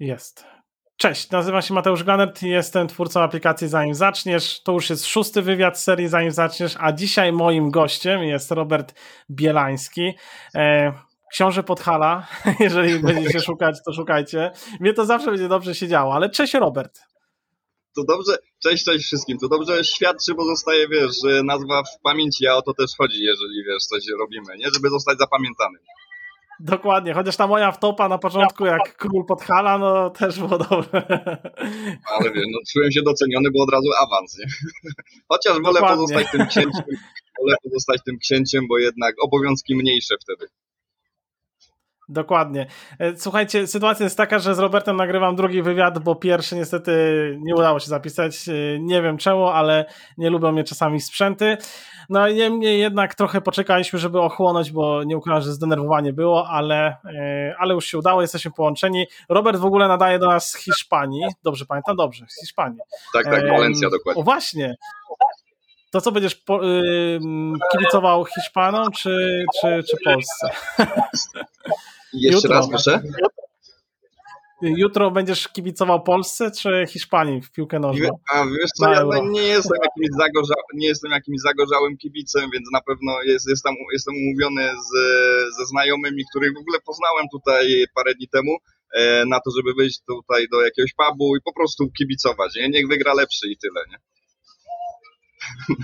Jest. Cześć, nazywam się Mateusz Glanert i jestem twórcą aplikacji Zanim Zaczniesz. To już jest szósty wywiad z serii Zanim Zaczniesz, a dzisiaj moim gościem jest Robert Bielański. E, książę Podhala, jeżeli będziecie szukać, to szukajcie. Mnie to zawsze będzie dobrze się działo, ale cześć Robert. To dobrze, cześć, cześć wszystkim. To dobrze świadczy, bo zostaje, wiesz, nazwa w pamięci, a o to też chodzi, jeżeli, wiesz, coś robimy, nie? Żeby zostać zapamiętanym. Dokładnie, chociaż ta moja wtopa na początku, jak król Podhala, no też było dobre. Ale wiesz, no czułem się doceniony, bo od razu awans, nie? Chociaż wolę Dokładnie. pozostać tym księciem, wolę pozostać tym księciem, bo jednak obowiązki mniejsze wtedy. Dokładnie. E, słuchajcie, sytuacja jest taka, że z Robertem nagrywam drugi wywiad, bo pierwszy niestety nie udało się zapisać. E, nie wiem czemu, ale nie lubią mnie czasami sprzęty. No niemniej jednak trochę poczekaliśmy, żeby ochłonąć, bo nie ukrywam, że zdenerwowanie było, ale, e, ale już się udało, jesteśmy połączeni. Robert w ogóle nadaje do nas z Hiszpanii. Dobrze pamiętam? Dobrze, z Hiszpanii. Tak, tak, Walencja dokładnie. O właśnie. To co będziesz po, y, kibicował Hiszpanom czy, czy, czy Polsce? Jeszcze Jutro. raz proszę. Jutro będziesz kibicował Polsce czy Hiszpanii w piłkę nożną? A wiesz co, ja nie jestem, jakimś zagorza, nie jestem jakimś zagorzałym kibicem, więc na pewno jest, jestem, jestem umówiony z, ze znajomymi, których w ogóle poznałem tutaj parę dni temu, e, na to, żeby wyjść tutaj do jakiegoś pubu i po prostu kibicować. Nie? Niech wygra lepszy i tyle. Nie?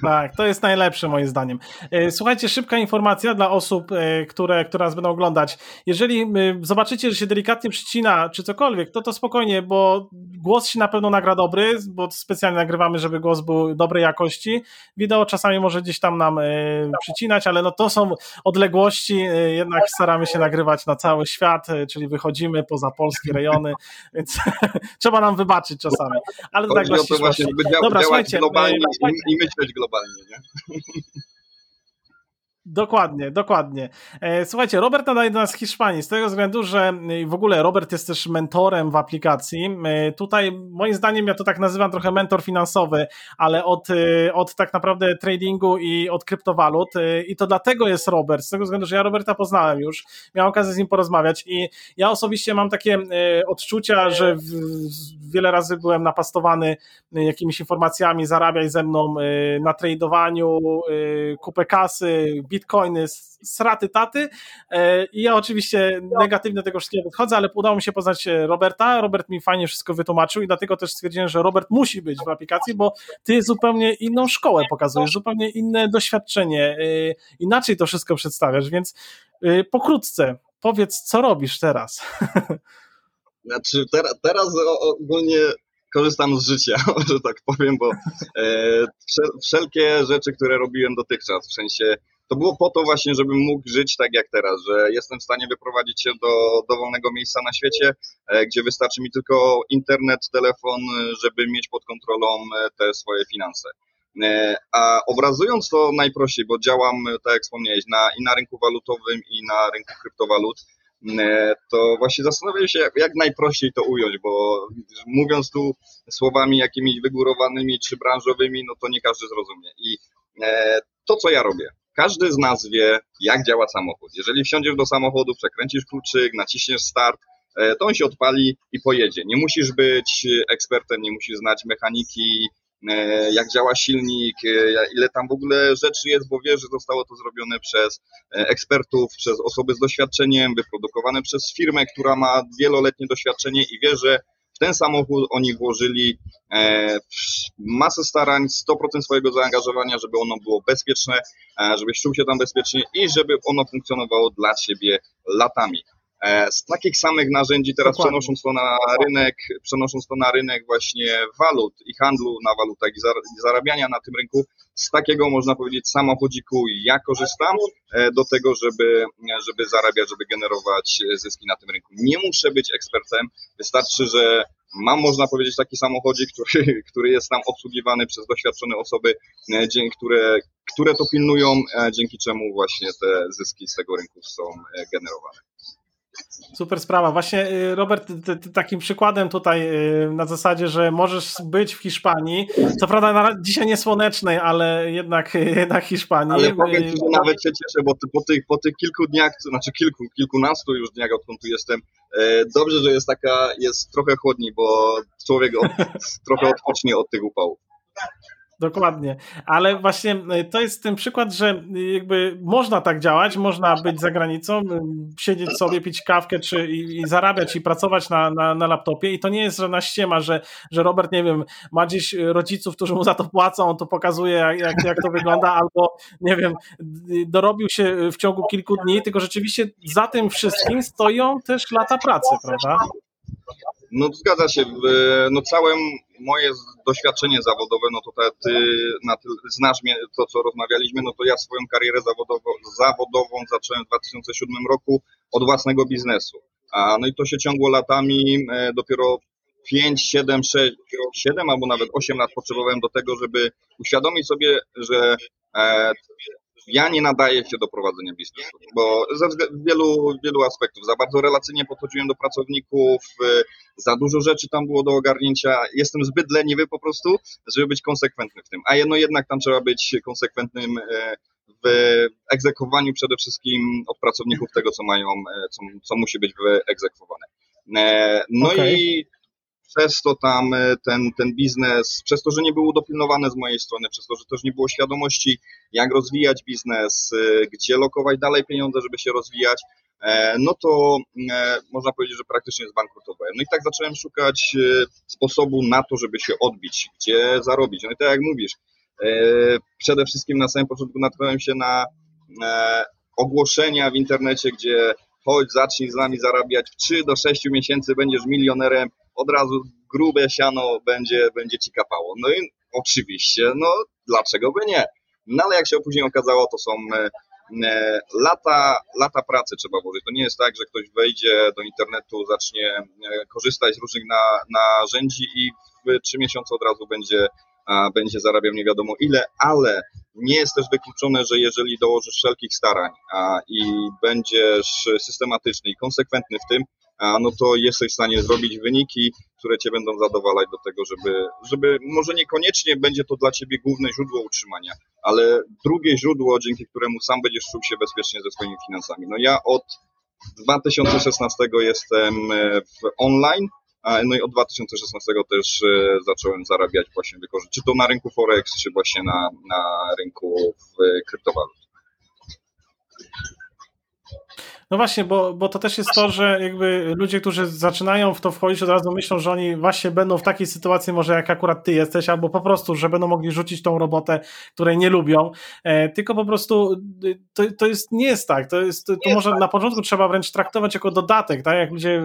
Tak, to jest najlepsze moim zdaniem. E, słuchajcie, szybka informacja dla osób, e, które, które nas będą oglądać. Jeżeli e, zobaczycie, że się delikatnie przycina, czy cokolwiek, to to spokojnie, bo głos się na pewno nagra dobry, bo specjalnie nagrywamy, żeby głos był dobrej jakości. Wideo czasami może gdzieś tam nam przycinać, ale no to są odległości, jednak staramy się nagrywać na cały świat, czyli wychodzimy poza polskie rejony, więc trzeba nam wybaczyć czasami. Ale to tak właśnie, właśnie Dobra, słuchajcie. Globalnie, i myśleć globalnie, nie? Dokładnie, dokładnie. E, słuchajcie, Robert nadaje do nas z Hiszpanii z tego względu, że e, w ogóle Robert jest też mentorem w aplikacji. E, tutaj moim zdaniem ja to tak nazywam trochę mentor finansowy, ale od, od tak naprawdę tradingu i od kryptowalut i to dlatego jest Robert, z tego względu, że ja Roberta poznałem już, miałem okazję z nim porozmawiać i ja osobiście mam takie odczucia, że wiele razy byłem napastowany jakimiś informacjami, zarabiaj ze mną na tradowaniu, kupę kasy, bitcoiny, sraty taty e, i ja oczywiście negatywnie tego wszystkiego podchodzę, ale udało mi się poznać e, Roberta, Robert mi fajnie wszystko wytłumaczył i dlatego też stwierdziłem, że Robert musi być w aplikacji, bo ty zupełnie inną szkołę pokazujesz, zupełnie inne doświadczenie, e, inaczej to wszystko przedstawiasz, więc pokrótce powiedz, co robisz teraz? Znaczy teraz, teraz ogólnie korzystam z życia, że tak powiem, bo wszelkie rzeczy, które robiłem dotychczas, w sensie to było po to właśnie, żebym mógł żyć tak jak teraz, że jestem w stanie wyprowadzić się do dowolnego miejsca na świecie, e, gdzie wystarczy mi tylko internet, telefon, żeby mieć pod kontrolą e, te swoje finanse. E, a obrazując to najprościej, bo działam, tak jak wspomniałeś, na, i na rynku walutowym, i na rynku kryptowalut, to właśnie zastanawiam się, jak najprościej to ująć, bo mówiąc tu słowami jakimiś wygórowanymi czy branżowymi, no to nie każdy zrozumie. I to, co ja robię, każdy z nas wie, jak działa samochód. Jeżeli wsiądziesz do samochodu, przekręcisz kluczyk, naciśniesz start, e, to on się odpali i pojedzie. Nie musisz być ekspertem, nie musisz znać mechaniki, e, jak działa silnik, e, ile tam w ogóle rzeczy jest, bo wiesz, że zostało to zrobione przez ekspertów, przez osoby z doświadczeniem, wyprodukowane przez firmę, która ma wieloletnie doświadczenie i wie, że w ten samochód oni włożyli e, masę starań, 100% swojego zaangażowania, żeby ono było bezpieczne, e, żebyś czuł się tam bezpiecznie i żeby ono funkcjonowało dla ciebie latami. E, z takich samych narzędzi teraz Dokładnie. przenosząc to na rynek, przenosząc to na rynek właśnie walut i handlu na walutach i zarabiania na tym rynku, z takiego można powiedzieć samochodziku ja korzystam e, do tego, żeby, żeby zarabiać, żeby generować zyski na tym rynku. Nie muszę być ekspertem, wystarczy, że mam, można powiedzieć, taki samochodzik, który, który jest tam obsługiwany przez doświadczone osoby, e, które, które to pilnują, dzięki czemu właśnie te zyski z tego rynku są generowane. Super sprawa. Właśnie y, Robert, ty, ty, takim przykładem tutaj y, na zasadzie, że możesz być w Hiszpanii, co prawda na, dzisiaj nie słonecznej, ale jednak, jednak Hiszpanii. Ale powiem ci, że nawet się cieszę, bo po tych, po tych kilku dniach, znaczy kilku, kilkunastu już dniach, odkąd tu jestem, e, dobrze, że jest taka, jest trochę chłodniej, bo człowiek od, trochę odpocznie od tych upałów. Dokładnie, ale właśnie y, to jest ten przykład, że jakby można tak działać, można być za granicą, y, siedzieć sobie, pić kawkę czy i, i zarabiać i pracować na, na, na, laptopie i to nie jest żadna ściema, że, że Robert, nie wiem, ma gdzieś rodziców, którzy mu za to płacą, on to pokazuje jak, jak, to wygląda, albo nie wiem, dorobił się w ciągu kilku dni, tylko rzeczywiście za tym wszystkim stoją też lata pracy, prawda? No zgadza się. No całe moje doświadczenie zawodowe, no to ty na znasz mnie, to co rozmawialiśmy, no to ja swoją karierę zawodową, zawodową zacząłem w 2007 roku od własnego biznesu. A, no i to się ciągło latami, e, dopiero 5, 7, 6, 7 albo nawet 8 lat potrzebowałem do tego, żeby uświadomić sobie, że e, ja nie nadaję się do prowadzenia biznesu, bo ze wielu, wielu aspektów. Za bardzo relacyjnie podchodziłem do pracowników, y, za dużo rzeczy tam było do ogarnięcia. Jestem zbyt leniwy po prostu, żeby być konsekwentny w tym. A jedno jednak tam trzeba być konsekwentnym y, w egzekwowaniu przede wszystkim od pracowników tego, co mają, y, co, co musi być wyegzekwowane. No okay. i przez to tam e, ten, ten biznes, przez to, że nie było dopilnowane z mojej strony, przez to, że też nie było świadomości, jak rozwijać biznes, e, gdzie lokować dalej pieniądze, żeby się rozwijać, e, no to można powiedzieć, że praktycznie zbankrutowałem. No i tak zacząłem szukać sposobu na to, żeby się odbić, gdzie zarobić. No i tak jak mówisz, przede wszystkim na samym początku natknąłem się na ogłoszenia w internecie, gdzie chodź, zacznij z nami zarabiać w 3 do 6 miesięcy, będziesz milionerem, od razu grube siano będzie, będzie ci kapało. No i oczywiście, no dlaczego by nie? No ale jak się później okazało, to są e, e, lata, lata pracy trzeba włożyć. To nie jest tak, że ktoś wejdzie do internetu, zacznie e, korzystać z różnych na, narzędzi i w trzy miesiące od razu będzie, będzie zarabiał nie wiadomo ile, ale nie jest też wykluczone, że jeżeli dołożysz wszelkich starań i będziesz systematyczny i konsekwentny w tym, no to jesteś w stanie zrobić wyniki, które cię będą zadowalać do tego, żeby, żeby może niekoniecznie będzie to dla ciebie główne źródło utrzymania, ale drugie źródło, dzięki któremu sam będziesz czuł się bezpiecznie ze swoimi finansami. No ja od 2016 jestem e, w online, no i od 2016 też e, zacząłem zarabiać właśnie wykorzystać, czy to na rynku Forex, czy właśnie na, na rynku kryptowalut. No właśnie, bo, bo to też jest to, że jakby ludzie, którzy zaczynają w to wchodzić, od razu myślą, że oni właśnie będą w takiej sytuacji, może jak akurat ty jesteś, albo po prostu, że będą mogli rzucić tą robotę, której nie lubią. E, tylko po prostu y, to, to jest, nie jest tak. To, jest, to, może tak. na początku trzeba wręcz traktować jako dodatek, tak? Jak ludzie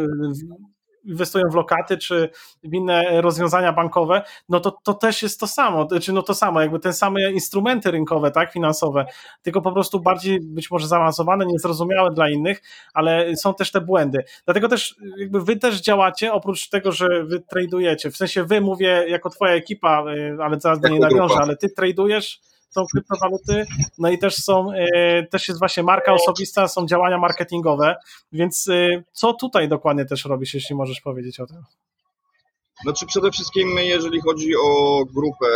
inwestują w lokaty czy w inne rozwiązania bankowe, no to, to też jest to samo, czy znaczy, no to samo, jakby te same instrumenty rynkowe, tak, finansowe, tylko po prostu bardziej być może zaawansowane, niezrozumiałe dla innych, ale są też te błędy. Dlatego też jakby wy też działacie, oprócz tego, że wy tradujecie, w sensie wy mówię jako twoja ekipa, y, ale zaraz do niej nawiążę, ale ty tradujesz są kryptowaluty, no i też są, e, też jest właśnie marka osobista, są działania marketingowe, więc e, co tutaj dokładnie też robisz, jeśli możesz powiedzieć o tym? Znaczy przede wszystkim jeżeli chodzi o grupę,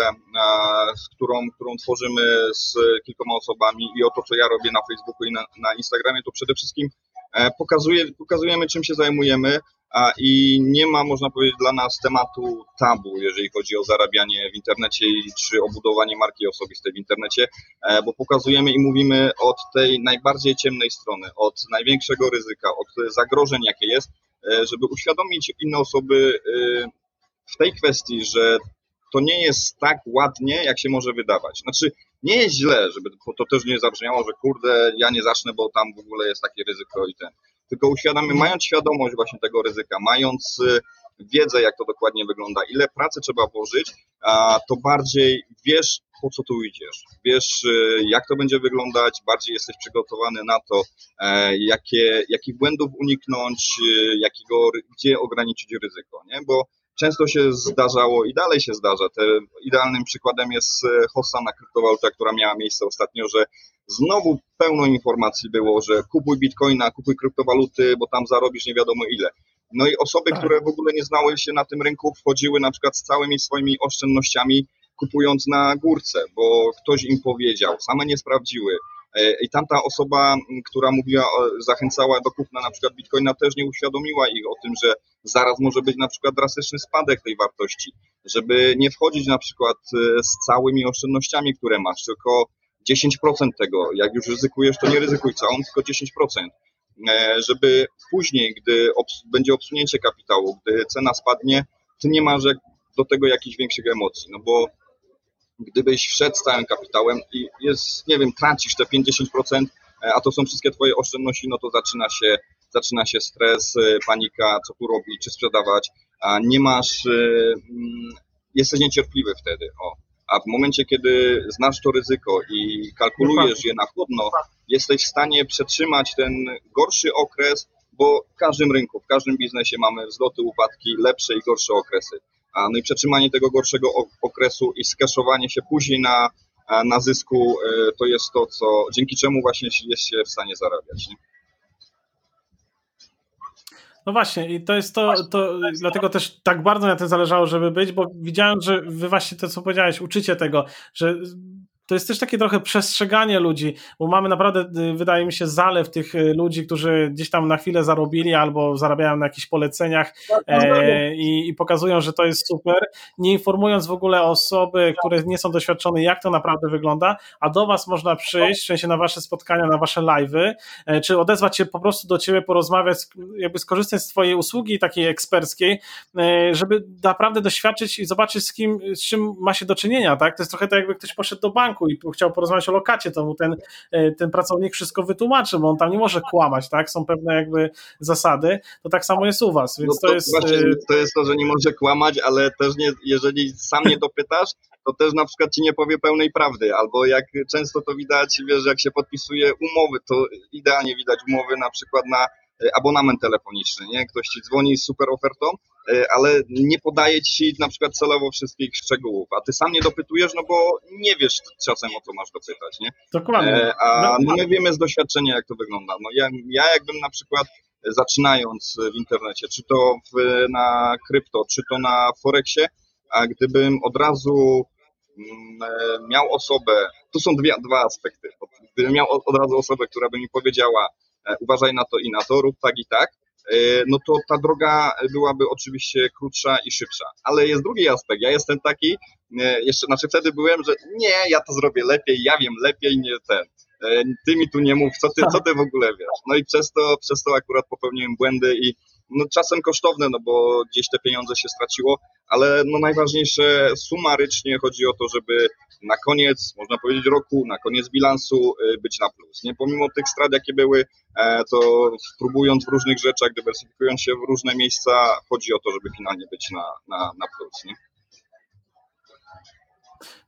z którą, którą tworzymy z kilkoma osobami i o to, co ja robię na Facebooku i na, na Instagramie, to przede wszystkim e, pokazuje, pokazujemy, czym się zajmujemy, i nie ma, można powiedzieć, dla nas tematu tabu, jeżeli chodzi o zarabianie w internecie czy o budowanie marki osobistej w internecie, e, bo pokazujemy i mówimy od tej najbardziej ciemnej strony, od największego ryzyka, od zagrożeń, jakie jest, e, żeby uświadomić inne osoby e, w tej kwestii, że to nie jest tak ładnie, jak się może wydawać. Znaczy, nie jest źle, żeby to też nie zabrzmiało, że kurde, ja nie zacznę, bo tam w ogóle jest takie ryzyko i ten tylko uświadamy, mając świadomość właśnie tego ryzyka, mając y, wiedzę, jak to dokładnie wygląda, ile pracy trzeba włożyć, to bardziej wiesz, po co tu idziesz. Wiesz, y, jak to będzie wyglądać, bardziej jesteś przygotowany na to, e, jakie, jakich błędów uniknąć, y, jakiego, gdzie ograniczyć ryzyko, nie? Bo często się zdarzało i dalej się zdarza. Te, idealnym przykładem jest e, hossa na kryptowaluta, która miała miejsce ostatnio, że znowu pełno informacji było, że kupuj bitcoina, kupuj kryptowaluty, bo tam zarobisz nie wiadomo ile. No i osoby, tak. które w ogóle nie znały się na tym rynku, wchodziły na przykład z całymi swoimi oszczędnościami, kupując na górce, bo ktoś im powiedział, same nie sprawdziły. E, I tamta osoba, która mówiła, zachęcała do kupna na przykład bitcoina, też nie uświadomiła ich o tym, że zaraz może być na przykład drastyczny spadek tej wartości, żeby nie wchodzić na przykład e, z całymi oszczędnościami, które masz, tylko 10% tego. Jak już ryzykujesz, to nie ryzykuj całą, tylko 10%. E, żeby później, gdy obs będzie obsunięcie kapitału, gdy cena spadnie, ty nie masz do tego jakichś większych emocji, no bo gdybyś wszedł z całym kapitałem i jest, nie wiem, tracisz te 50%, e, a to są wszystkie twoje oszczędności, no to zaczyna się, zaczyna się stres, e, panika, co tu robić, czy sprzedawać, a nie masz, mm, jesteś niecierpliwy wtedy, o. A w momencie, kiedy znasz to ryzyko i kalkulujesz je na chłodno, jesteś w stanie przetrzymać ten gorszy okres, bo w każdym rynku, w każdym biznesie mamy wzloty, upadki, lepsze i gorsze okresy. No i przetrzymanie tego gorszego okresu i skaszowanie się później na, na zysku e, to jest to, co dzięki czemu właśnie jest się w stanie zarabiać. Nie? No właśnie, i to jest to, to, dlatego też tak bardzo na tym zależało, żeby być, bo widziałem, że wy właśnie to, co powiedziałeś, uczycie tego, że to jest też takie trochę przestrzeganie ludzi, bo mamy naprawdę, y, wydaje mi się, zalew tych y, ludzi, którzy gdzieś tam na chwilę zarobili albo zarabiają na jakichś poleceniach tak, e, i, i, pokazują, że to jest super, nie informując w ogóle osoby, które nie są doświadczone, jak to naprawdę wygląda, a do Was można przyjść, w sensie na Wasze spotkania, na Wasze live'y, e, czy odezwać się po prostu do Ciebie, porozmawiać, jakby skorzystać z Twojej usługi takiej eksperckiej, e, żeby naprawdę doświadczyć i zobaczyć, z kim, z czym ma się do czynienia, tak? To jest trochę tak, jakby ktoś poszedł do banku, banku i chciał porozmawiać o lokacie, to mu ten, e, ten pracownik wszystko wytłumaczy, bo on tam nie może kłamać, tak? Są pewne jakby zasady, to tak samo jest u was, więc no to, to, jest... Właśnie, e, to jest to, że nie może kłamać, ale też nie, jeżeli sam nie dopytasz, to też na przykład ci nie powie pełnej prawdy, albo jak często to widać, wiesz, jak się podpisuje umowy, to idealnie widać umowy na przykład na abonament telefoniczny, nie? Ktoś ci dzwoni z super ofertą, e, ale nie podaje ci na przykład celowo wszystkich szczegółów, a ty sam nie dopytujesz, no bo nie wiesz czasem o co masz dopytać, nie? Dokładnie. E, a no, my wiemy z doświadczenia, jak to wygląda. No ja, ja jakbym na przykład zaczynając w internecie, czy to w, na krypto, czy to na Forexie, a gdybym od razu mm, miał osobę, tu są dwie, dwa aspekty, gdybym miał od razu osobę, która by mi powiedziała, E, uważaj na to i na to, rób tak i tak, e, no to ta droga byłaby oczywiście krótsza i szybsza. Ale jest drugi aspekt. Ja jestem taki, e, jeszcze, znaczy wtedy byłem, że nie, ja to zrobię lepiej, ja wiem lepiej, nie ten. Ty mi tu nie mów, co ty, co ty w ogóle wiesz. No i przez to, przez to akurat popełniłem błędy i no czasem kosztowne, no bo gdzieś te pieniądze się straciło, ale no najważniejsze sumarycznie chodzi o to, żeby na koniec, można powiedzieć roku, na koniec bilansu y, być na plus. Nie pomimo tych strat, jakie były, e, to próbując w różnych rzeczach, dywersyfikując się w różne miejsca, chodzi o to, żeby finalnie być na, na, na plus. Nie?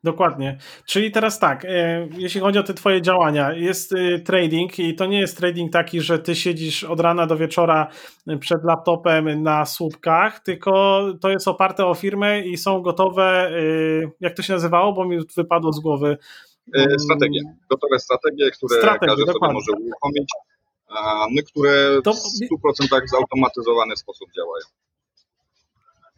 Dokładnie. Czyli teraz tak, e, jeśli chodzi o te twoje działania, jest e, trading i to nie jest trading taki, że ty siedzisz od rana do wieczora przed laptopem na słupkach, tylko to jest oparte o firmę i są gotowe, e, jak to się nazywało, bo mi wypadło z głowy. Strategie. Gotowe strategie, które strategie, każdy dokładnie. sobie może uruchomić, które w 100% zautomatyzowany sposób działają.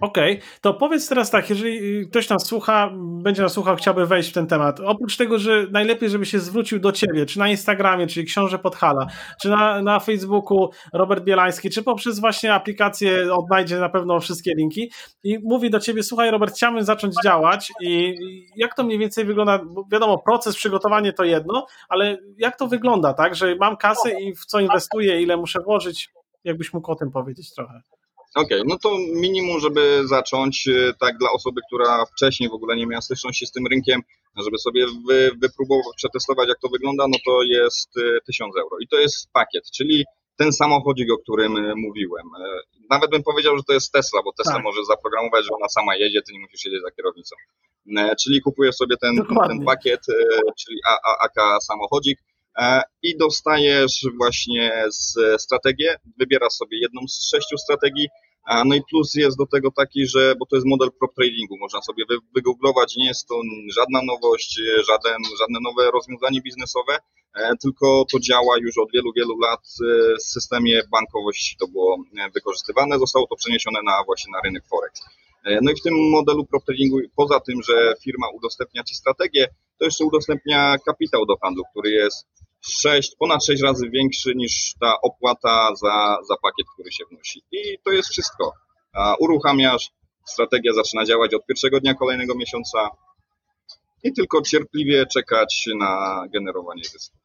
Okej, okay. to powiedz teraz tak, jeżeli ktoś nas słucha, będzie nas słuchał, chciałby wejść w ten temat. Oprócz tego, że najlepiej, żeby się zwrócił do ciebie, czy na Instagramie, czyli Książę Podhala, czy na, na Facebooku Robert Bielański, czy poprzez właśnie aplikację odnajdzie na pewno wszystkie linki i mówi do ciebie, słuchaj Robert, chciałbym zacząć działać i jak to mniej więcej wygląda, bo wiadomo, proces przygotowania to jedno, ale jak to wygląda, tak, że mam kasę i w co inwestuję, ile muszę włożyć, jakbyś mógł o tym powiedzieć trochę. Okej, okay, no to minimum, żeby zacząć, e, tak dla osoby, która wcześniej w ogóle nie miała styczności z tym rynkiem, żeby sobie wy, wypróbować, przetestować jak to wygląda, no to jest 1000 e, euro. I to jest pakiet, czyli ten samochodzik, o którym e, mówiłem. Nawet bym powiedział, że to jest Tesla, bo Tesla tak. może zaprogramować, że ona sama jedzie, ty nie musisz siedzieć za kierownicą. Czyli kupujesz sobie ten, ten pakiet, czyli AK samochodzik, i dostajesz właśnie strategię, wybierasz sobie jedną z sześciu strategii No i plus jest do tego taki, że, bo to jest model prop tradingu, można sobie wygooglować, nie jest to żadna nowość, żaden, żadne nowe rozwiązanie biznesowe, tylko to działa już od wielu, wielu lat w systemie bankowości to było wykorzystywane, zostało to przeniesione na właśnie na rynek Forex. No i w tym modelu prop tradingu, poza tym, że firma udostępnia Ci strategię, to jeszcze udostępnia kapitał do handlu, który jest 6, ponad 6 razy większy niż ta opłata za, za pakiet, który się wnosi. I to jest wszystko. Uruchamiasz, strategia zaczyna działać od pierwszego dnia kolejnego miesiąca i tylko cierpliwie czekać na generowanie zysku.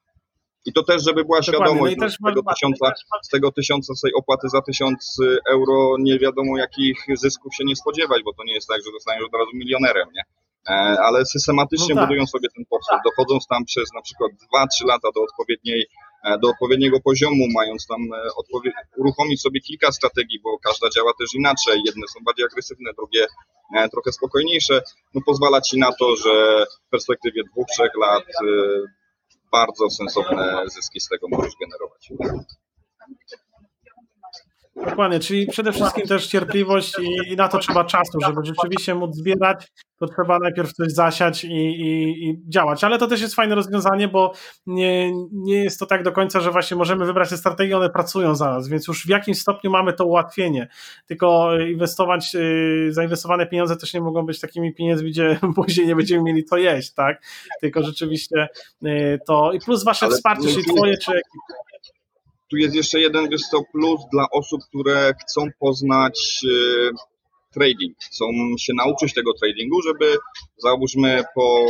I to też, żeby była Dokładnie. świadomość, no z, tego tysiąca, z tego tysiąca tej opłaty za tysiąc euro nie wiadomo jakich zysków się nie spodziewać, bo to nie jest tak, że zostaniesz od razu milionerem, nie? E, ale systematycznie no tak. budują sobie ten portfel, dochodząc tam przez na przykład 2-3 lata do odpowiedniej e, do odpowiedniego poziomu, mając tam e, uruchomić sobie kilka strategii, bo każda działa też inaczej. Jedne są bardziej agresywne, drugie trochę spokojniejsze. No pozwala ci na to, że w perspektywie dwóch, trzech lat bardzo sensowne zyski z tego możesz generować. Dokładnie, czyli przede wszystkim też cierpliwość i, i, na to trzeba czasu, żeby rzeczywiście móc zbierać, to trzeba najpierw coś zasiać i, i, i, działać. Ale to też jest fajne rozwiązanie, bo nie, nie jest to tak do końca, że właśnie możemy wybrać te strategie, one pracują za nas, więc już w jakimś stopniu mamy to ułatwienie. Tylko inwestować, y, zainwestowane pieniądze też nie mogą być takimi pieniędzmi, gdzie później nie będziemy mieli co jeść, tak? Tylko rzeczywiście y, to i plus wasze Ale wsparcie, czyli twoje czy ekipy tu jest jeszcze jeden wiesz co, plus dla osób, które chcą poznać e, trading, chcą się nauczyć tego tradingu, żeby załóżmy po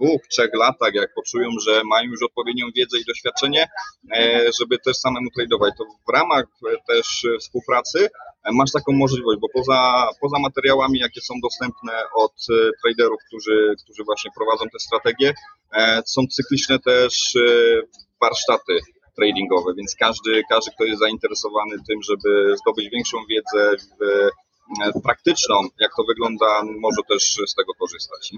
dwóch, trzech latach, jak poczują, że mają już odpowiednią wiedzę i doświadczenie, e, żeby też samemu tradować. To w ramach też współpracy masz taką możliwość, bo poza, poza materiałami, jakie są dostępne od traderów, którzy, którzy właśnie prowadzą te strategie, e, są cykliczne też warsztaty tradingowe, więc każdy, każdy, kto jest zainteresowany tym, żeby zdobyć większą wiedzę w, praktyczną, jak to wygląda, może też z tego korzystać.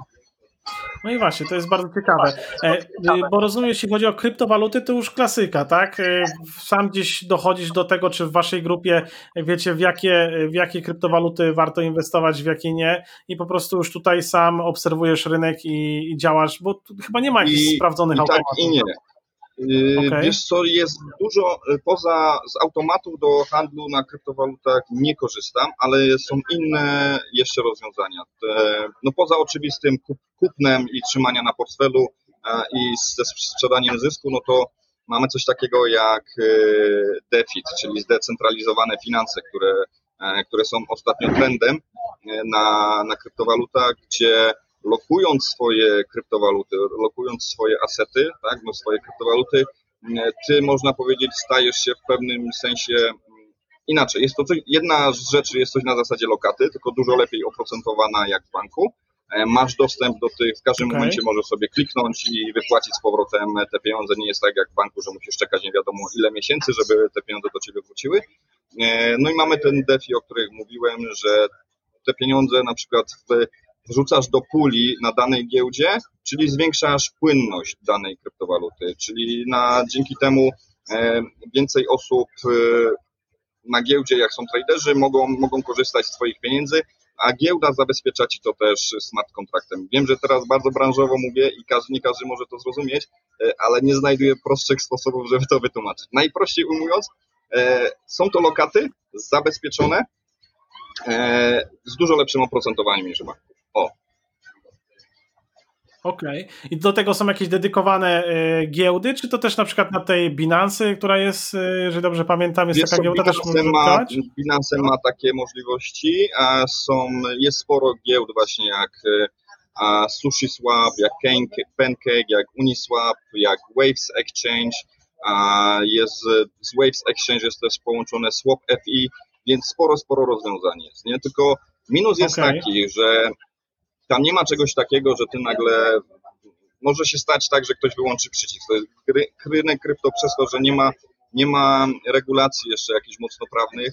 No i właśnie, to jest bardzo ciekawe. E, bo rozumiem, jeśli chodzi o kryptowaluty, to już klasyka, tak? E, sam gdzieś dochodzisz do tego, czy w waszej grupie wiecie, w jakie, w jakie kryptowaluty warto inwestować, w jakie nie, i po prostu już tutaj sam obserwujesz rynek i, i działasz, bo chyba nie ma jakichś I, sprawdzonych i automatów. Tak, i nie. Yy, okay. Wiesz co, jest dużo, yy, poza z automatów do handlu na kryptowalutach nie korzystam, ale są inne jeszcze rozwiązania. No poza oczywistym kupnem i trzymania na portfelu i ze sprzedaniem zysku, no to mamy coś takiego jak yy, DeFi, czyli zdecentralizowane finanse, które, które są ostatnio trendem na, na kryptowalutach, gdzie lokując swoje kryptowaluty, lokując swoje asety, tak, no swoje kryptowaluty, mm, ty można powiedzieć stajesz się w pewnym sensie mm, inaczej. Jest to coś, jedna z rzeczy jest coś na zasadzie lokaty, tylko dużo lepiej oprocentowana jak w banku. E, masz dostęp do tych, w każdym okay. momencie możesz sobie kliknąć i wypłacić z powrotem te pieniądze. Nie jest tak jak w banku, że musisz czekać nie wiadomo ile miesięcy, żeby te pieniądze do ciebie wróciły. E, no i mamy ten DeFi, o którym mówiłem, że te pieniądze na przykład w wrzucasz do puli na danej giełdzie, czyli zwiększasz płynność danej kryptowaluty, czyli na, dzięki temu e, więcej osób e, na giełdzie, jak są traderzy, mogą, mogą korzystać z Twoich pieniędzy, a giełda zabezpiecza Ci to też smart kontraktem. Wiem, że teraz bardzo branżowo mówię i każdy, nie każdy może to zrozumieć, e, ale nie znajduję prostszych sposobów, żeby to wytłumaczyć. Najprościej ujmując, są to lokaty zabezpieczone z dużo lepszym oprocentowaniem niż w banku. O. Okej. Okay. I do tego są jakieś dedykowane y, giełdy, czy to też na przykład na tej Binance, która jest, y, jeżeli dobrze pamiętam, jest Wiesz taka giełda Binance też ma, Binance ma takie możliwości, a są, jest sporo giełd właśnie jak y, a Sushi Swap, jak Pancake, jak Uniswap, jak Waves Exchange, a jest z Waves Exchange jest też połączone Swap FI, więc sporo, sporo rozwiązań jest, nie? Tylko minus jest okay. taki, że tam nie ma czegoś takiego, że ty nagle może się stać tak, że ktoś wyłączy przycisk. To jest rynek krypto przez to, że nie ma, nie ma regulacji jeszcze jakichś mocno prawnych.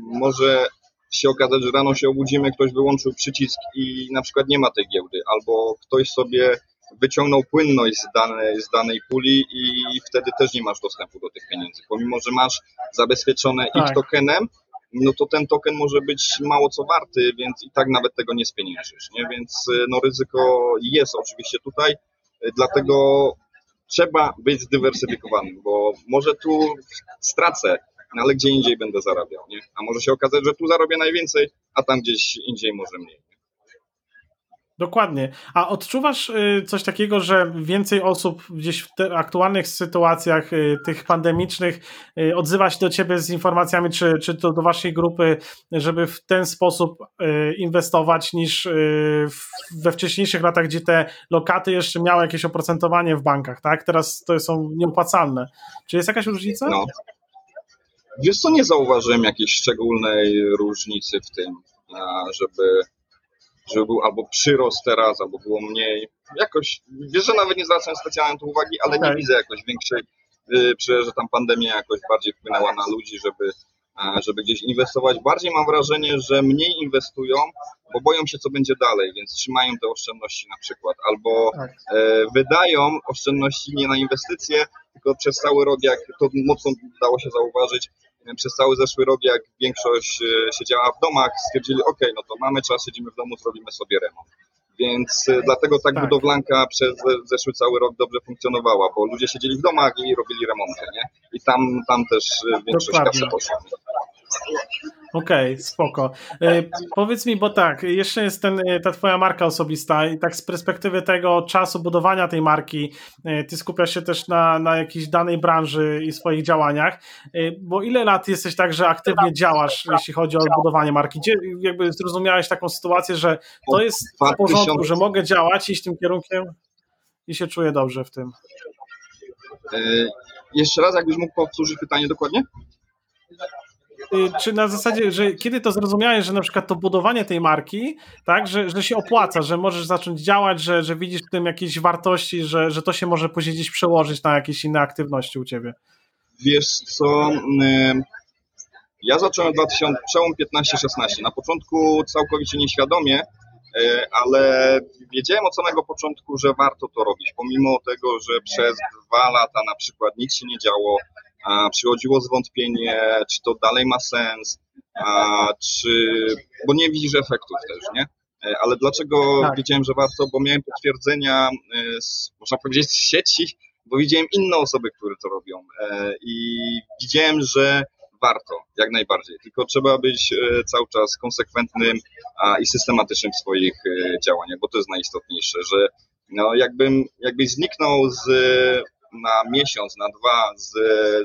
Może się okazać, że rano się obudzimy, ktoś wyłączył przycisk i na przykład nie ma tej giełdy, albo ktoś sobie wyciągnął płynność z danej, z danej puli i wtedy też nie masz dostępu do tych pieniędzy. Pomimo, że masz zabezpieczone tak. ich tokenem, no to ten token może być mało co warty, więc i tak nawet tego nie spieniężysz, nie? Więc no ryzyko jest oczywiście tutaj, dlatego trzeba być zdywersyfikowanym, bo może tu stracę, ale gdzie indziej będę zarabiał, nie? A może się okazać, że tu zarobię najwięcej, a tam gdzieś indziej może mniej. Dokładnie. A odczuwasz y, coś takiego, że więcej osób gdzieś w aktualnych sytuacjach y, tych pandemicznych y, odzywa się do ciebie z informacjami, czy, czy to do waszej grupy, żeby w ten sposób inwestować niż we wcześniejszych latach, gdzie te lokaty jeszcze miały jakieś oprocentowanie w bankach, tak? Teraz to są nieopłacalne. Czy jest jakaś różnica? No. Wiesz co, nie zauważyłem jakiejś szczególnej różnicy w tym, żeby żeby był albo przyrost teraz, albo było mniej. Jakoś, wiesz, że nawet nie zwracałem specjalnie tu uwagi, ale okay. nie widzę jakoś większej, y, że tam pandemia jakoś bardziej wpłynęła na ludzi, żeby, żeby gdzieś inwestować. Bardziej mam wrażenie, że mniej inwestują, bo boją się, co będzie dalej, więc trzymają te oszczędności na przykład, albo tak. e, wydają oszczędności nie na inwestycje, tylko przez cały rok, jak to mocno dało się zauważyć, przez cały zeszły rok, jak większość e, siedziała w domach, stwierdzili, ok, no to mamy czas, siedzimy w domu, zrobimy sobie remont. Więc e, dlatego tak, tak, budowlanka przez zeszły cały rok dobrze funkcjonowała, bo ludzie siedzieli w domach i robili remonty, nie? I tam, tam też e, większość kasy poszła. Okej, okay, spoko. E, powiedz mi, bo tak, jeszcze jest ten, e, ta twoja marka osobista i tak z perspektywy tego czasu budowania tej marki, e, ty skupiasz się też na, na jakiejś danej branży i swoich działaniach, bo ile lat jesteś tak, że aktywnie działasz, jeśli chodzi o budowanie marki? Gdzie jakby zrozumiałeś taką sytuację, że to jest w porządku, że mogę działać, iść tym kierunkiem i się czuję dobrze w tym? Jeszcze raz, jakbyś mógł powtórzyć pytanie dokładnie? Y, czy na zasadzie, że kiedy to zrozumiałeś, że na przykład to budowanie tej marki, tak, że, że się opłaca, że możesz zacząć działać, że, że widzisz w tym jakieś wartości, że, że to się może później gdzieś przełożyć na jakieś inne aktywności u ciebie? Wiesz co, ja zacząłem w 2000, przełom 15-16. Na początku całkowicie nieświadomie, y, ale wiedziałem od samego początku, że warto to robić, pomimo tego, że przez dwa lata na przykład nic się nie działo, a przychodziło zwątpienie, czy to dalej ma sens, a, czy, bo nie widzisz efektów też, nie? E, ale dlaczego tak. wiedziałem, że warto? Bo miałem potwierdzenia, e, z, można powiedzieć, z sieci, bo widziałem inne osoby, które to robią e, i widziałem, że warto, jak najbardziej. Tylko trzeba być cały czas konsekwentnym i systematycznym w swoich działaniach, bo to jest najistotniejsze, że no jakbym, jakbyś zniknął z na miesiąc, na dwa z,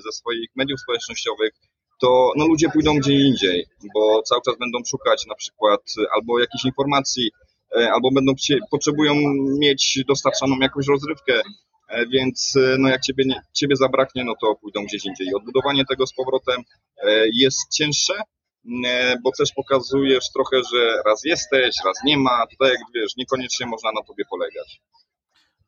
ze swoich mediów społecznościowych, to no, ludzie pójdą gdzie indziej, bo cały czas będą szukać na przykład albo jakichś informacji, e, albo będą potrzebują mieć dostarczaną jakąś rozrywkę, e, więc e, no, jak ciebie, nie, ciebie zabraknie, no to pójdą gdzieś indziej. Odbudowanie tego z powrotem jest cięższe, bo też pokazujesz trochę, że raz jesteś, raz nie ma, tutaj jak wiesz, niekoniecznie można na tobie polegać.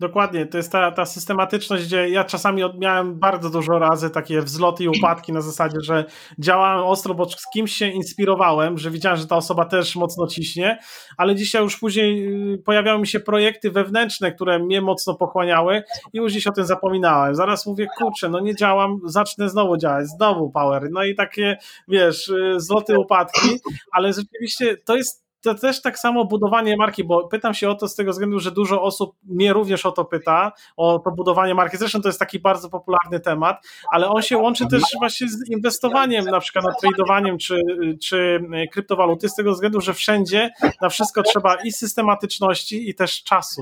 Dokładnie, to jest ta, ta systematyczność, gdzie ja czasami miałem bardzo dużo razy takie wzloty i upadki na zasadzie, że działałem ostro, bo z kimś się inspirowałem, że widziałem, że ta osoba też mocno ciśnie, ale dzisiaj już później y, pojawiały mi się projekty wewnętrzne, które mnie mocno pochłaniały i już dziś o tym zapominałem. Zaraz mówię, kurczę, no nie działam, zacznę znowu działać, znowu power. No i takie, wiesz, y, zloty, upadki, ale rzeczywiście to jest to też tak samo budowanie marki, bo pytam się o to z tego względu, że dużo osób mnie również o to pyta, o to budowanie marki. Zresztą to jest taki bardzo popularny temat, ale on się łączy też właśnie z inwestowaniem, na przykład na tradowaniem czy, czy kryptowaluty, z tego względu, że wszędzie na wszystko trzeba i systematyczności, i też czasu.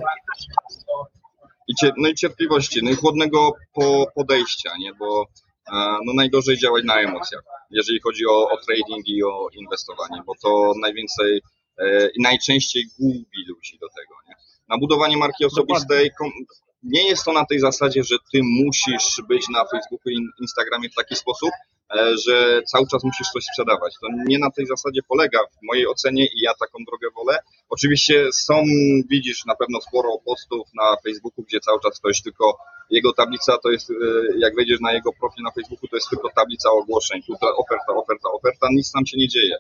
I no i cierpliwości, no i chłodnego po- podejścia, nie? bo e, no najgorzej działać na emocjach, jeżeli chodzi o, o trading i o inwestowanie, bo to najwięcej i najczęściej gubi ludzi do tego. Nie? Na budowanie marki osobistej nie jest to na tej zasadzie, że ty musisz być na Facebooku i Instagramie w taki sposób, e, że cały czas musisz coś sprzedawać. To nie na tej zasadzie polega w mojej ocenie i ja taką drogę wolę. Oczywiście są, widzisz na pewno sporo postów na Facebooku, gdzie cały czas ktoś tylko, jego tablica to jest, e, jak wejdziesz na jego profil na Facebooku, to jest tylko tablica ogłoszeń. Tutaj oferta, oferta, oferta, nic tam się nie dzieje.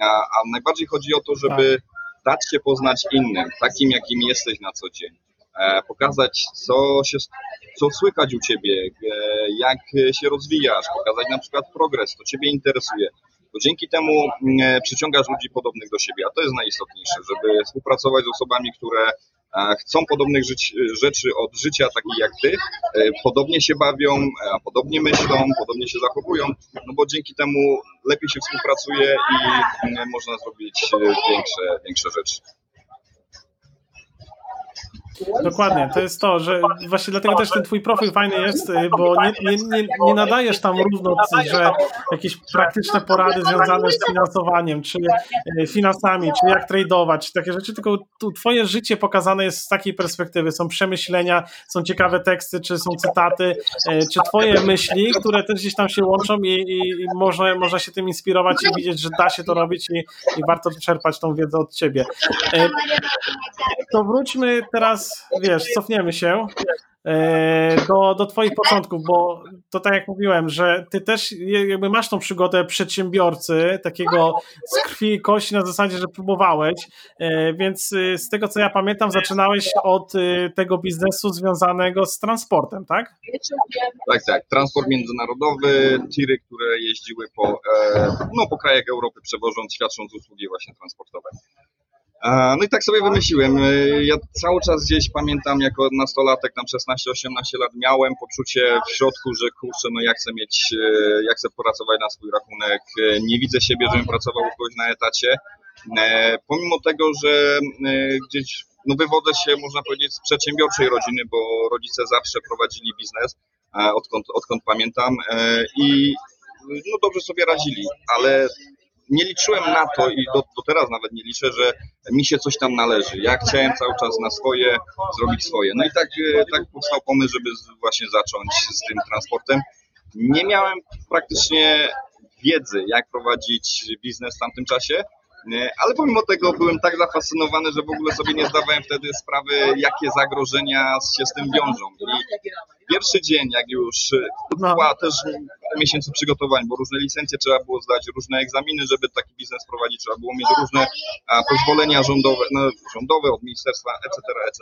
A, a najbardziej chodzi o to, żeby tak. dać się poznać innym, takim jakim jesteś na co dzień E, pokazać, co, się, co słychać u Ciebie, e, jak się rozwijasz, pokazać na przykład progres, co Ciebie interesuje. Bo dzięki temu mm, przyciągasz ludzi podobnych do siebie, a to jest najistotniejsze, żeby współpracować z osobami, które chcą podobnych rzeczy od życia, takich jak ty, e, podobnie się bawią, e, podobnie myślą, podobnie się zachowują, no bo dzięki temu lepiej się współpracuje i mm, można zrobić e, większe, większe rzeczy. Dokładnie, to jest to, że właśnie dlatego też ten twój profil fajny jest, y, bo nie, nie, nie, nie nadajesz tam równo, że jakieś praktyczne porady związane z finansowaniem, czy y, finansami, czy jak tradeować, takie rzeczy, tylko tu twoje życie pokazane jest z takiej perspektywy, są przemyślenia, są ciekawe teksty, czy są cytaty, y, czy twoje myśli, które też gdzieś tam się łączą i, i, i można, można się tym inspirować i widzieć, że da się to robić i, i warto czerpać tą wiedzę od ciebie. To wróćmy teraz wiesz, cofniemy się e, do, do Twoich początków, bo to tak jak mówiłem, że Ty też jakby masz tą przygodę przedsiębiorcy, takiego z krwi i kości na zasadzie, że próbowałeś, e, więc e, z tego co ja pamiętam, zaczynałeś od tego biznesu związanego z transportem, tak? Tak, tak. Transport międzynarodowy, tiry, które jeździły po, no, po krajach Europy, przewożąc, świadcząc usługi właśnie transportowe. No i tak sobie wymyśliłem. Y, ja cały czas gdzieś pamiętam, jako nastolatek, tam 16-18 lat, miałem poczucie w środku, że kurczę, no ja chcę mieć, y, ja chcę pracować na swój rachunek, y, nie widzę siebie, żebym pracował u kogoś na etacie. Pomimo tego, że gdzieś no wywodzę się, można powiedzieć, z przedsiębiorczej rodziny, bo rodzice zawsze prowadzili biznes, odkąd, odkąd pamiętam i no dobrze sobie radzili, ale nie liczyłem na to i do, do, teraz nawet nie liczę, że mi się coś tam należy. Ja chciałem cały czas na swoje zrobić swoje. No i tak, e, tak powstał pomysł, żeby właśnie zacząć z tym transportem. Nie miałem praktycznie wiedzy, jak prowadzić biznes w tamtym czasie, ale pomimo tego byłem tak zafascynowany, że w ogóle sobie nie zdawałem wtedy sprawy, jakie zagrożenia się z tym wiążą. I pierwszy dzień, jak już no. była też miesięcy przygotowań, bo różne licencje trzeba było zdać, różne egzaminy, żeby taki biznes prowadzić, trzeba było mieć różne pozwolenia rządowe, no, rządowe od ministerstwa, etc., etc.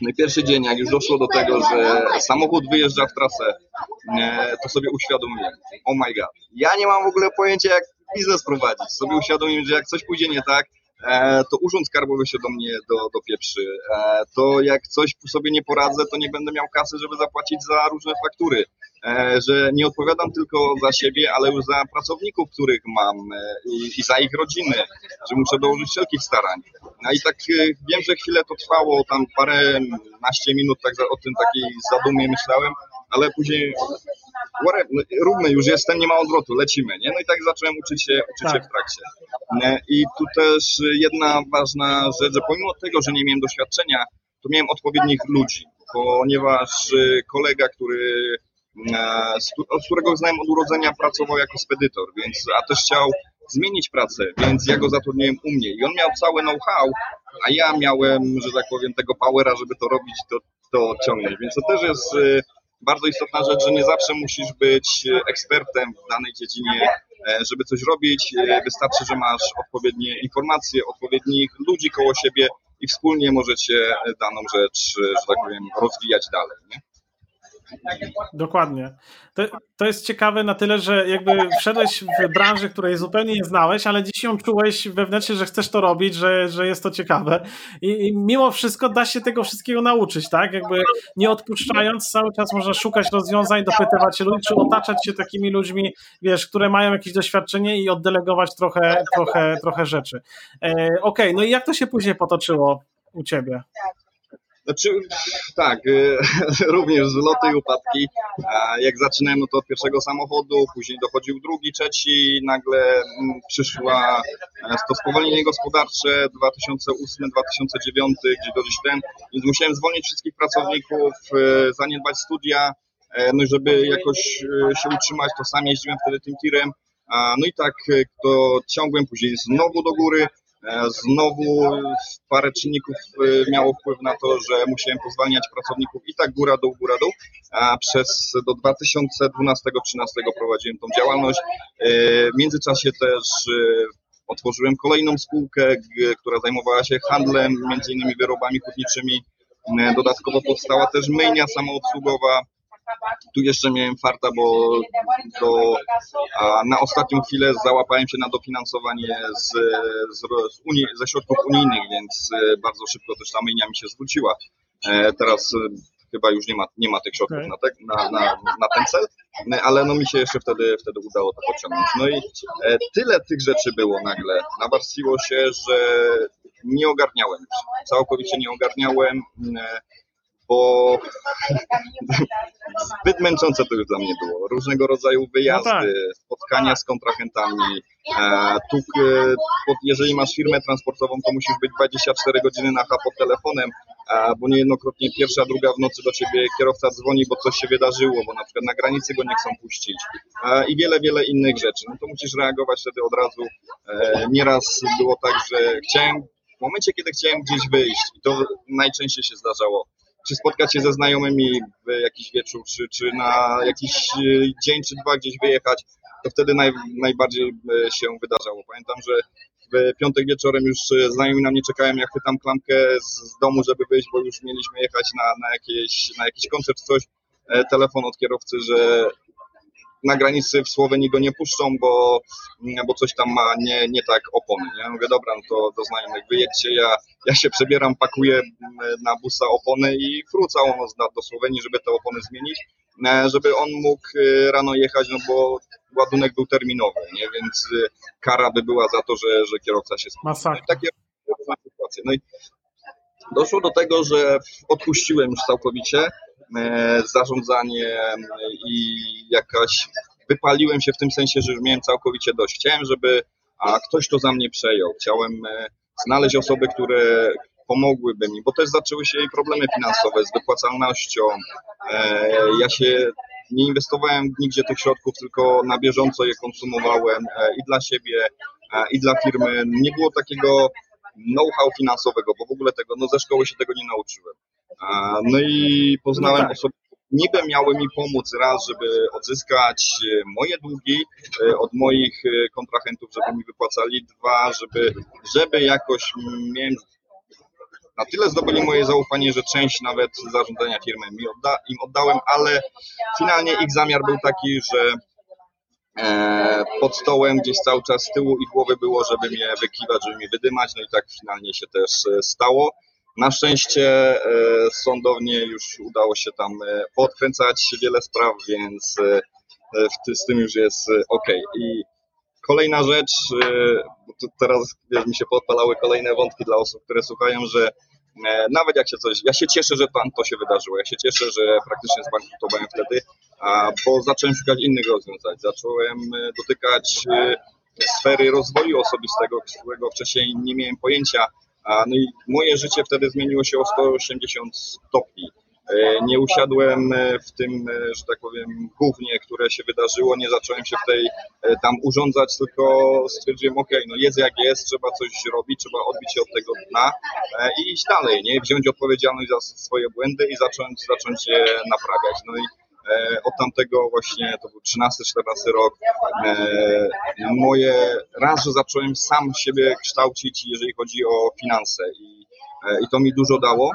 No i pierwszy dzień, jak już doszło do tego, że samochód wyjeżdża w trasę, to sobie uświadomiłem, oh my god, ja nie mam w ogóle pojęcia, jak biznes prowadzić. Sobie uświadomiłem, że jak coś pójdzie nie tak, to urząd skarbowy się do mnie do, dopieprzy. E, to jak coś sobie nie poradzę, to nie będę miał kasy, żeby zapłacić za różne faktury. E, że nie odpowiadam tylko za siebie, ale już za pracowników, których mam i, i za ich rodziny, że muszę dołożyć wszelkich starań. No i tak wiem, że chwilę to trwało, tam parę naście minut tak o tym takiej zadumie myślałem, ale później no, róbmy, już jestem, nie ma odwrotu, lecimy, nie? No i tak zacząłem uczyć się, uczyć tak. się w trakcie. I tu też jedna ważna rzecz, że pomimo tego, że nie miałem doświadczenia, to miałem odpowiednich ludzi, ponieważ y, kolega, który z którego znałem od urodzenia, pracował jako spedytor, więc, a też chciał zmienić pracę, więc ja go zatrudniłem u mnie i on miał całe know-how, a ja miałem, że tak powiem, tego powera, żeby to robić, to, to ciągnąć, więc to też jest y, bardzo istotna rzecz, że nie zawsze musisz być ekspertem w danej dziedzinie, e, żeby coś robić. E, wystarczy, że masz odpowiednie informacje, odpowiednich ludzi koło siebie i wspólnie możecie daną rzecz, że tak powiem, rozwijać dalej. Nie? Dokładnie. To, to jest ciekawe na tyle, że jakby wszedłeś w branżę, której zupełnie nie znałeś, ale dziś ją czułeś wewnętrznie, że chcesz to robić, że, że jest to ciekawe. I, I, mimo wszystko da się tego wszystkiego nauczyć, tak? Jakby nie odpuszczając, cały czas można szukać rozwiązań, dopytywać ludzi, czy otaczać się takimi ludźmi, wiesz, które mają jakieś doświadczenie i oddelegować trochę, trochę, trochę rzeczy. E, Okej, okay, no i jak to się później potoczyło u ciebie? Znaczy, tak, y, również zloty i upadki. Jak zaczynałem, no to od pierwszego samochodu, później dochodził drugi, trzeci, nagle mm, przyszła e, to spowolnienie gospodarcze 2008-2009, gdzie dość ten, więc musiałem zwolnić wszystkich pracowników, e, zaniedbać studia, e, no i żeby jakoś się utrzymać, to sam jeździłem wtedy tym tirem. No i tak to ciągłem później znowu do góry, E, znowu parę czynników e, miało wpływ na to, że musiałem pozwalniać pracowników i tak góra dół, góra dół, a przez do 2012-2013 prowadziłem tą działalność. E, w międzyczasie też otworzyłem kolejną spółkę, która zajmowała się handlem, między innymi wyrobami hutniczymi. Dodatkowo powstała też myjnia samoobsługowa, tu jeszcze miałem farta, bo do, na ostatnią chwilę załapałem się na dofinansowanie z, z, z Unii, ze środków unijnych, więc e, bardzo szybko też ta myjnia mi się zwróciła. E, Teraz e, chyba już nie ma, nie ma tych środków Okej. na, te, na, na, na ten cel, No, ale no mi się jeszcze wtedy, wtedy udało to pociągnąć. No i e, tyle tych rzeczy było nagle. Nawarstwiło się, że nie ogarniałem. Całkowicie nie ogarniałem, e, bo zbyt męczące to już dla mnie było. Różnego rodzaju wyjazdy, No tak. spotkania z kontrahentami. E, tu, e, pod, jeżeli masz firmę transportową, to musisz być 24 godziny na H pod telefonem, e, bo niejednokrotnie pierwsza, druga w nocy do ciebie kierowca dzwoni, bo coś się wydarzyło, bo na przykład na granicy go nie chcą puścić e, i wiele, wiele innych rzeczy. No to musisz reagować wtedy od razu. E, nieraz było tak, że chciałem, w momencie, kiedy chciałem gdzieś wyjść, i to najczęściej się zdarzało, czy spotkać się ze znajomymi w jakiś wieczór, czy, czy na jakiś e, dzień, czy dwa gdzieś wyjechać, to wtedy naj, najbardziej e, się wydarzało. Pamiętam, że w piątek wieczorem już e, znajomi na mnie czekają, jak chwytam klamkę z, z domu, żeby wyjść, bo już mieliśmy jechać na, na, jakieś, na jakiś koncert, coś. E, Telefon od kierowcy, że na granicy w Słowenii go nie puszczą, bo, bo coś tam ma nie, nie tak opony. Nie? Ja mówię, dobra, no to do znajomych wyjedźcie, ja, ja się przebieram, pakuję m, na busa opony i wrócę noc do Słowenii, żeby te opony zmienić, e, żeby on mógł e, rano jechać, no bo ładunek był terminowy, nie? więc e, kara by była za to, że, że kierowca się spóźnił. No takie sytuacje. No i doszło do tego, że odpuściłem już całkowicie e, zarządzanie e, i jakaś wypaliłem się w tym sensie, że już miałem całkowicie dość. Chciałem, żeby a, ktoś to za mnie przejął. Chciałem e, znaleźć osoby, które pomogłyby mi, bo też zaczęły się jej problemy finansowe z wypłacalnością. Ja się nie inwestowałem nigdzie tych środków, tylko na bieżąco je konsumowałem i dla siebie, i dla firmy. Nie było takiego know-how finansowego, bo w ogóle tego, no ze szkoły się tego nie nauczyłem. No i poznałem No tak. osoby, niby miały mi pomóc raz, żeby odzyskać e, moje długi e, od moich e, kontrahentów, żeby mi wypłacali, dwa, żeby, żeby jakoś miałem na tyle zdobyli moje zaufanie, że część nawet zarządzania firmy mi odda, im oddałem, ale finalnie ich zamiar był taki, że pod stołem gdzieś cały czas z tyłu ich głowy było, żeby mnie wykiwać, żeby mnie wydymać, no i tak finalnie się też e, stało. Na szczęście e, sądownie już udało się tam e, podkręcać wiele spraw, więc e, e, z tym już jest ok. I kolejna rzecz, e, teraz wiesz, mi się podpalały kolejne wątki dla osób, które słuchają, że e, nawet jak się coś, ja się cieszę, że tam to się wydarzyło, ja się cieszę, że praktycznie zbankrutowałem wtedy, a, bo zacząłem szukać innych rozwiązań, zacząłem e, dotykać e, sfery rozwoju osobistego, którego wcześniej nie miałem pojęcia, a, no i moje życie wtedy zmieniło się o 180 stopni. E, Nie usiadłem e, w tym, e, że tak powiem, gównie, które się wydarzyło, nie zacząłem się w tej tam urządzać, tylko stwierdziłem, ok, no jest jak jest, trzeba coś robić, trzeba odbić się od tego dna i iść dalej, nie? Wziąć odpowiedzialność za swoje błędy i zacząć, zacząć je naprawiać. No i od tamtego właśnie, to był 13-14 rok, moje, raz, że zacząłem sam siebie kształcić, jeżeli chodzi o finanse i, i to mi dużo dało.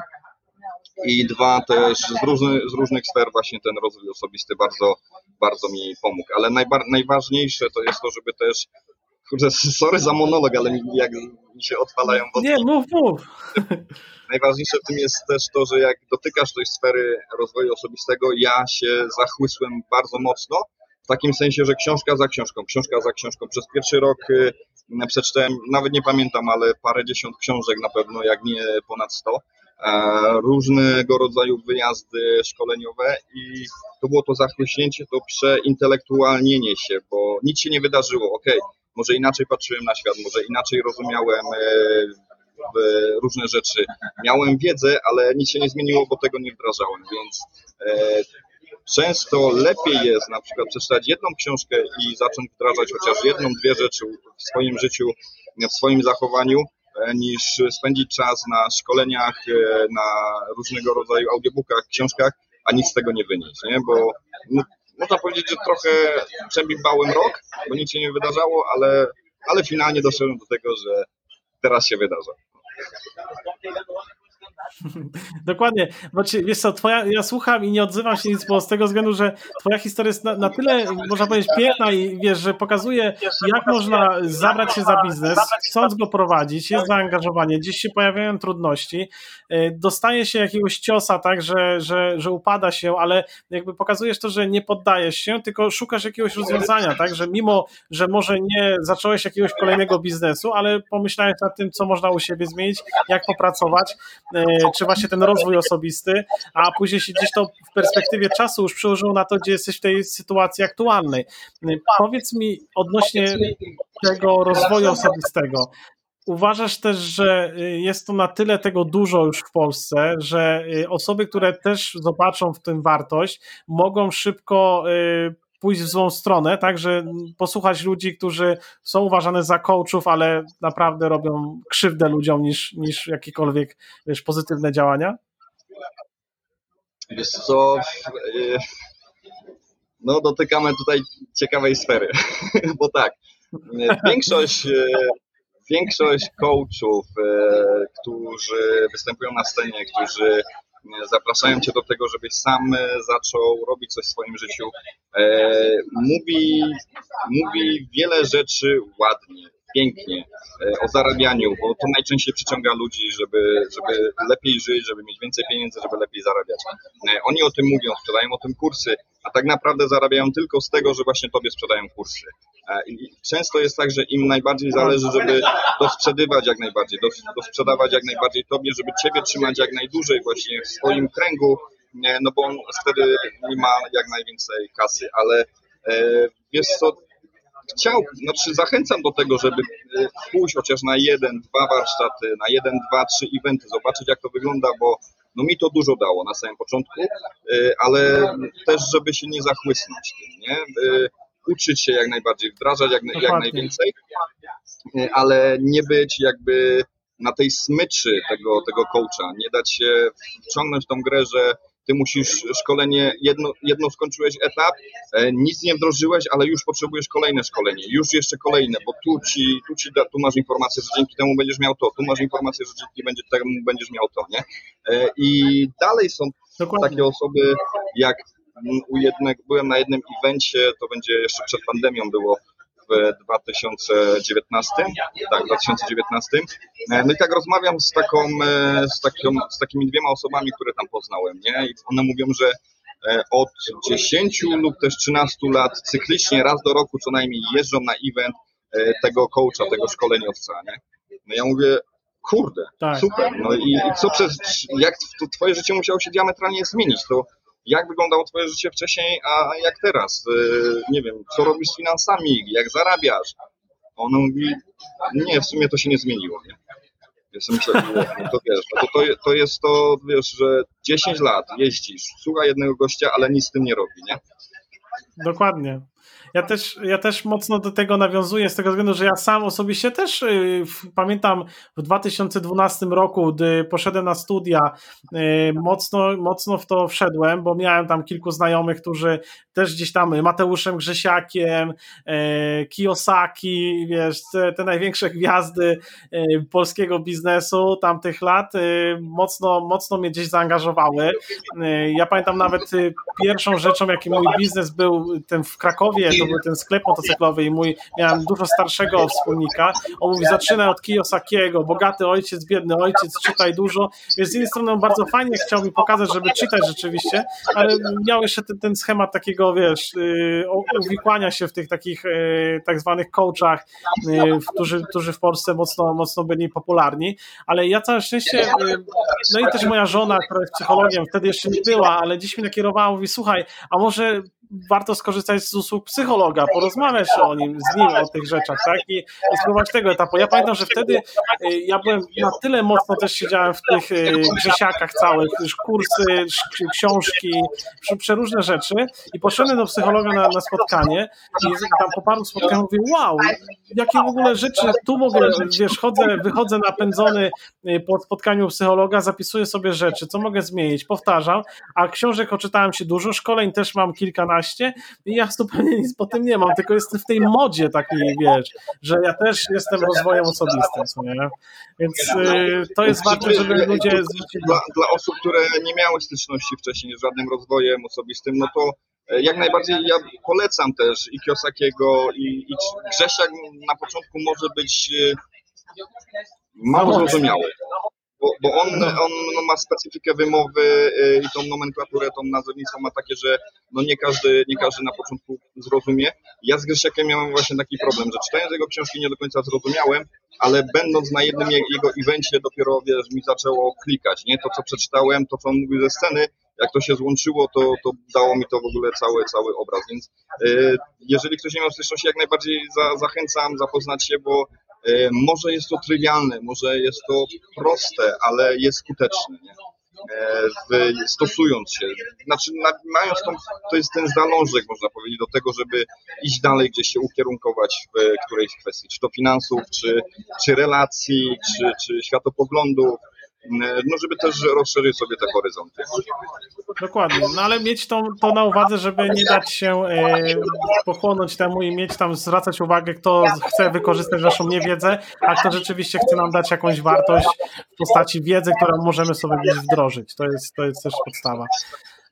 I dwa też z, różny, z różnych sfer właśnie ten rozwój osobisty bardzo, bardzo mi pomógł. Ale najbar, najważniejsze to jest to, żeby też, kurde, sorry za monolog, ale mi, jak mi się odpalają wątki. Nie, mów, mów. Najważniejsze w tym jest też to, że jak dotykasz tej sfery rozwoju osobistego, ja się zachłysłem bardzo mocno, w takim sensie, że książka za książką, książka za książką. Przez pierwszy rok y, przeczytałem, nawet nie pamiętam, ale parę dziesiąt książek na pewno, jak nie ponad sto. E, różnego rodzaju wyjazdy szkoleniowe i to było to zachłyśnięcie, to przeintelektualnienie się, bo nic się nie wydarzyło. Okej, może inaczej patrzyłem na świat, może inaczej rozumiałem e, różne rzeczy. Miałem wiedzę, ale nic się nie zmieniło, bo tego nie wdrażałem, więc e, często lepiej jest na przykład przeczytać jedną książkę i zacząć wdrażać chociaż jedną, dwie rzeczy w swoim życiu, w swoim zachowaniu, niż spędzić czas na szkoleniach, e, na różnego rodzaju audiobookach, książkach, a nic z tego nie wynieść, nie? Bo no, można powiedzieć, że trochę przebimbałem rok, bo nic się nie wydarzało, ale, ale finalnie doszedłem do tego, że teraz się wydarza. Dokładnie. Znaczy, wiesz co, twoja, ja słucham i nie odzywam się nic, bo z tego względu, że twoja historia jest na, na tyle, można powiedzieć, piękna i wiesz, że pokazuje, jak można zabrać się za biznes, chcąc go prowadzić, jest zaangażowanie, gdzieś się pojawiają trudności, e, dostaje się jakiegoś ciosa, tak, że, że, że upada się, ale jakby pokazujesz to, że nie poddajesz się, tylko szukasz jakiegoś rozwiązania, tak, że mimo, że może nie zacząłeś jakiegoś kolejnego biznesu, ale pomyślałeś nad tym, co można u siebie zmienić, jak popracować, e, czy właśnie ten rozwój osobisty, a później się gdzieś to w perspektywie czasu już przełożyło na to, gdzie jesteś w tej sytuacji aktualnej. E, powiedz mi odnośnie tego rozwoju osobistego. Uważasz też, że y, jest to na tyle tego dużo już w Polsce, że osoby, które też zobaczą w tym wartość, mogą szybko pójść w złą stronę, tak, że posłuchać ludzi, którzy są uważane za coachów, ale naprawdę robią krzywdę ludziom niż, niż jakiekolwiek wiesz, pozytywne działania? Wiesz co, no dotykamy tutaj ciekawej sfery, bo tak, większość większość coachów, e, którzy występują na scenie, którzy e, zapraszają cię do tego, żebyś sam e, zaczął robić coś w swoim życiu, mówi, mówi wiele rzeczy ładnie, pięknie o zarabianiu, bo to najczęściej przyciąga ludzi, żeby, żeby lepiej żyć, żeby mieć więcej pieniędzy, żeby lepiej zarabiać. Oni o tym mówią, sprzedają o tym kursy, a tak naprawdę zarabiają tylko z tego, że właśnie tobie sprzedają kursy. E, I często jest tak, że im najbardziej zależy, żeby dosprzedywać jak najbardziej, dosprzedawać jak najbardziej tobie, żeby ciebie trzymać jak najdłużej właśnie w swoim kręgu, no bo on wtedy ma jak najwięcej kasy, ale e, wiesz co, chciał, znaczy zachęcam do tego, żeby e, pójść chociaż na jeden, dwa warsztaty, na jeden, dwa, trzy eventy, zobaczyć jak to wygląda, bo no mi to dużo dało na samym początku, ale też, żeby się nie zachłysnąć tym, nie? uczyć się jak najbardziej, wdrażać jak, jak najwięcej, ale nie być jakby na tej smyczy tego, tego coacha, nie dać się wciągnąć tą grę, że ty musisz szkolenie, jedno, jedno skończyłeś etap, e, nic nie wdrożyłeś, ale już potrzebujesz kolejne szkolenie, już jeszcze kolejne, bo tu ci, tu, ci da, tu masz informację, że dzięki temu będziesz miał to, tu masz informację, że dzięki będzie, temu będziesz miał to, nie? E, I dalej są Dokładnie. takie osoby jak u jednego, byłem na jednym evencie, to będzie jeszcze przed pandemią było w 2019, tak, 2019. E, no i tak rozmawiam z taką, e, z, taką, z takimi dwiema osobami, które tam poznałem, nie? I one mówią, że e, od 10 lub też 13 lat cyklicznie raz do roku co najmniej jeżdżą na event tego coacha, tego szkoleniowca, nie? No ja mówię, kurde, tak. super, no i, i co przez, jak twoje życie musiało się diametralnie zmienić, to jak wyglądało Twoje życie wcześniej, a jak teraz? Y, nie wiem, co robisz z finansami, jak zarabiasz? Ona mówi, nie, w sumie to się nie zmieniło, nie? Myślę, no to wiesz, no to, to, to jest to, wiesz, że 10 lat jeździsz, słucha jednego gościa, ale nic z tym nie robi, nie? Dokładnie. Ja też, ja też mocno do tego nawiązuję z tego względu, że ja sam osobiście też y, pamiętam w 2012 roku, gdy poszedłem na studia, y, mocno, mocno w to wszedłem, bo miałem tam kilku znajomych, którzy też gdzieś tam Mateuszem Grzesiakiem, y, Kiyosaki, wiesz, te, te największe gwiazdy polskiego biznesu tamtych lat mocno, mocno mnie gdzieś zaangażowały. Ja pamiętam nawet pierwszą rzeczą, jaki mój biznes był ten w Krakowie, to był ten sklep motocyklowy i mój, miałem dużo starszego wspólnika, on mówi, zaczynaj od Kiyosakiego, bogaty ojciec, biedny ojciec, czytaj dużo, więc z jednej strony on bardzo fajnie chciał mi pokazać, żeby czytać rzeczywiście, ale miał jeszcze ten, ten schemat takiego, wiesz, y, uwikłania się w tych takich y, tak zwanych coachach, y, którzy, którzy w Polsce mocno, mocno byli popularni, ale ja całe szczęście, no i też moja żona, która jest psychologiem, wtedy jeszcze nie była, ale dziś mi nakierowała, mówi, słuchaj, a może warto skorzystać z usług psychologa, porozmawiać o nim, z nim o tych rzeczach, tak? I, i spróbować tego etapu. Ja pamiętam, że wtedy y, ja byłem na tyle mocno też siedziałem w tych y, grzesiakach całych, już kursy, książki, przeróżne rzeczy i poszedłem do psychologa na, na spotkanie i tam po paru spotkaniach mówię, wow, jakie w ogóle rzeczy tu mogę, wiesz, chodzę, wychodzę napędzony y, po spotkaniu psychologa, zapisuję sobie rzeczy, co mogę zmienić, powtarzam, a książek oczytałem się dużo, szkoleń też mam kilkanaście podcaście i ja zupełnie nic po tym nie mam, tylko jestem w tej modzie takiej, wiesz, że ja też jestem rozwojem osobistym, nie? Więc y, to jest ważne, żeby ludzie. Dla, dla osób, które nie miały styczności wcześniej z żadnym rozwojem osobistym, no to e, jak najbardziej ja polecam też i Kiosakiego i, i Grzesiak na początku może być e, mało zrozumiały bo, bo on, on no, ma specyfikę wymowy y, i tą nomenklaturę, tą nazewnictwo ma takie, że no nie każdy, nie każdy na początku zrozumie. Ja z Grzesiekiem miałem właśnie taki problem, że czytając jego książki nie do końca zrozumiałem, ale będąc na jednym jego evencie dopiero wiesz, mi zaczęło klikać, nie? To co przeczytałem, to co on mówił ze sceny, jak to się złączyło, to, to dało mi to w ogóle cały, cały obraz, więc yy, jeżeli ktoś nie miał styczności, jak najbardziej za, zachęcam zapoznać się, bo może jest to trywialne, może jest to proste, ale jest skuteczne. Nie? E, w, stosując się, znaczy mając tą, to jest ten zalążek, można powiedzieć, do tego, żeby iść dalej, gdzieś się ukierunkować w którejś kwestii, czy to finansów, czy, czy relacji, czy, czy światopoglądów, no żeby też rozszerzyć sobie te horyzonty. Dokładnie, no ale mieć to, to na uwadze, żeby nie dać się e, pochłonąć temu i mieć tam, zwracać uwagę, kto chce wykorzystać naszą niewiedzę, a kto rzeczywiście chce nam dać jakąś wartość w postaci wiedzy, którą możemy sobie wdrożyć. To jest, to jest też podstawa.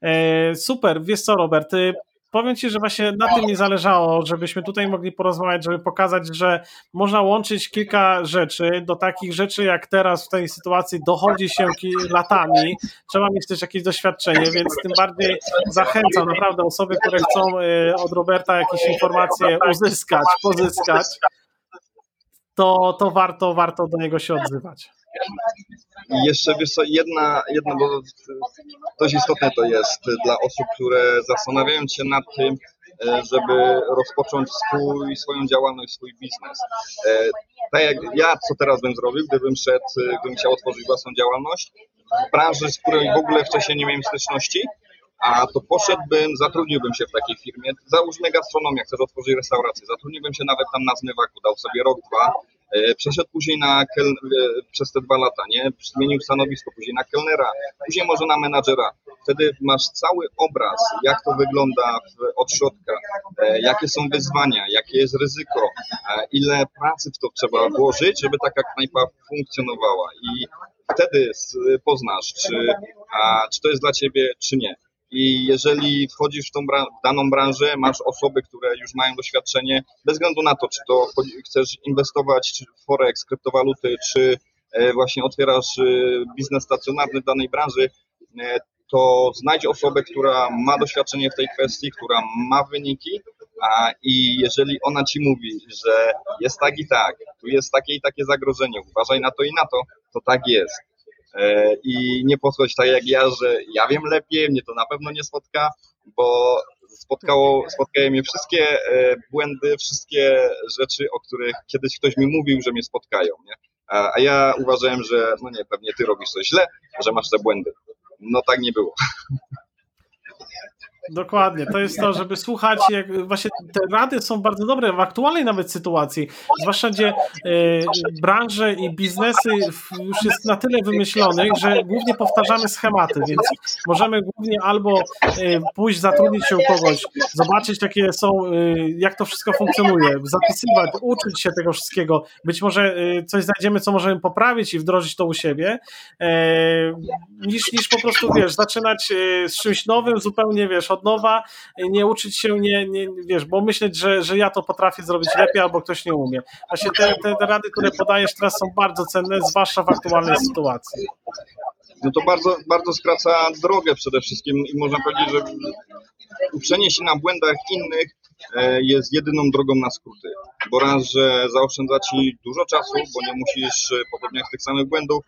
E, super, wiesz co Robert, powiem Ci, że właśnie na tym mi zależało, żebyśmy tutaj mogli porozmawiać, żeby pokazać, że można łączyć kilka rzeczy do takich rzeczy, jak teraz w tej sytuacji dochodzi się latami, trzeba mieć też jakieś doświadczenie, więc tym bardziej zachęcam naprawdę osoby, które chcą y, od Roberta jakieś informacje uzyskać, pozyskać, to, to warto, warto do niego się odzywać. I jeszcze wiesz co, jedna, jedna, bo dość istotne to jest dla osób, które zastanawiają się nad tym, e, żeby rozpocząć swój, swoją działalność, swój biznes. E, tak jak ja, co teraz bym zrobił, gdybym szedł, gdybym chciał otworzyć własną działalność w branży, z której w ogóle wcześniej nie miałem styczności, a to poszedłbym, zatrudniłbym się w takiej firmie, załóżmy gastronomię, chcę otworzyć restaurację, zatrudniłbym się nawet tam na zmywaku, dał sobie rok, dwa, E, przeszedł później na. E, przez te dwa lata, nie? Zmienił stanowisko, później na kelnera, później może na menadżera. Wtedy masz cały obraz, jak to wygląda w, od środka, e, jakie są wyzwania, jakie jest ryzyko, ile pracy w to trzeba włożyć, żeby taka knajpa funkcjonowała. I wtedy poznasz, czy, a, czy to jest dla ciebie, czy nie. I jeżeli wchodzisz w tą w daną branżę, masz osoby, które już mają doświadczenie, bez względu na to, czy to chcesz inwestować czy w forex, kryptowaluty, czy e, właśnie otwierasz e, biznes stacjonarny w danej branży, e, to znajdź osobę, która ma doświadczenie w tej kwestii, która ma wyniki, a i jeżeli ona ci mówi, że jest tak i tak, tu jest takie i takie zagrożenie, uważaj na to i na to, to tak jest. E, i nie posłuchać tak jak ja, że ja wiem lepiej, mnie to na pewno nie spotka, bo spotkało, spotkały mnie wszystkie e, błędy, wszystkie rzeczy, o których kiedyś ktoś mi mówił, że mnie spotkają, nie? A ja uważałem, że no nie, pewnie ty robisz coś źle, że masz te błędy. No tak nie było. Dokładnie, to jest to, żeby słuchać, jak właśnie te rady są bardzo dobre w aktualnej nawet sytuacji, zwłaszcza gdzie y, branże i biznesy już jest na tyle wymyślonych, że głównie powtarzamy schematy, więc możemy głównie albo y, pójść zatrudnić się u kogoś, zobaczyć jakie są, y, jak to wszystko funkcjonuje, zapisywać, uczyć się tego wszystkiego, być może coś znajdziemy, co możemy poprawić i wdrożyć to u siebie, niż, niż po prostu, wiesz, zaczynać z czymś nowym, zupełnie, wiesz, nowa, nie uczyć się, nie, nie wiesz, bo myśleć, że, że ja to potrafię zrobić lepiej albo ktoś nie umie. Właśnie te, te rady, które podajesz teraz są bardzo cenne, zwłaszcza w aktualnej sytuacji. No to bardzo, bardzo skraca drogę przede wszystkim i można powiedzieć, że uczenie się na błędach innych e, jest jedyną drogą na skróty. Bo raz, że zaoszczędza ci dużo czasu, bo nie musisz popełniać tych samych błędów,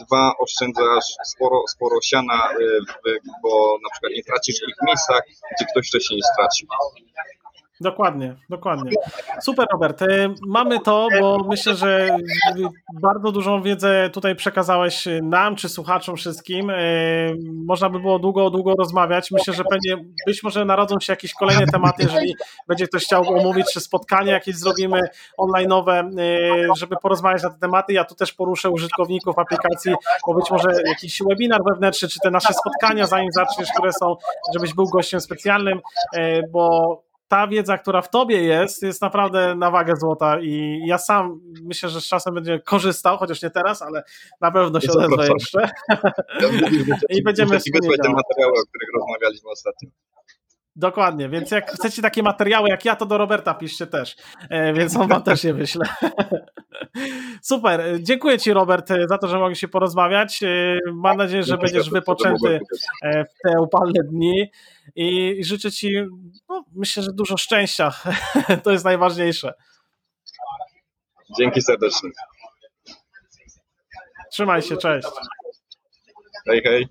Dwa, oszczędzasz sporo, sporo siana, y, bo na przykład nie tracisz ich w miejscach, gdzie ktoś wcześniej stracił. Dokładnie, dokładnie. Super, Robert. E, mamy to, bo myślę, że bardzo dużą wiedzę tutaj przekazałeś nam, czy słuchaczom wszystkim. E, można by było długo, długo rozmawiać. Myślę, że pewnie być może narodzą się jakieś kolejne tematy, jeżeli będzie ktoś chciał omówić, czy spotkanie jakieś zrobimy online'owe, e, żeby porozmawiać na te tematy. Ja tu też poruszę użytkowników aplikacji, bo być może jakiś webinar wewnętrzny, czy te nasze spotkania, zanim zaczniesz, które są, żebyś był gościem specjalnym, bo ta wiedza, która w tobie jest, jest naprawdę na wagę złota i ja sam myślę, że z czasem będzie korzystał, chociaż nie teraz, ale na pewno się odezwę jeszcze. Ja I będziemy wspólnie te materiały, o których rozmawialiśmy ostatnio. Dokładnie, więc jak chcecie takie materiały jak ja, to do Roberta piszcie też, e, więc on wam też je wyśle. Super, dziękuję Ci Robert za to, że mogli się porozmawiać. E, mam nadzieję, że będziesz wypoczęty e, w te upalne dni i życzę Ci, no, myślę, że dużo szczęścia, to jest najważniejsze. Dzięki serdecznie. Trzymaj się, cześć. Hej, hej.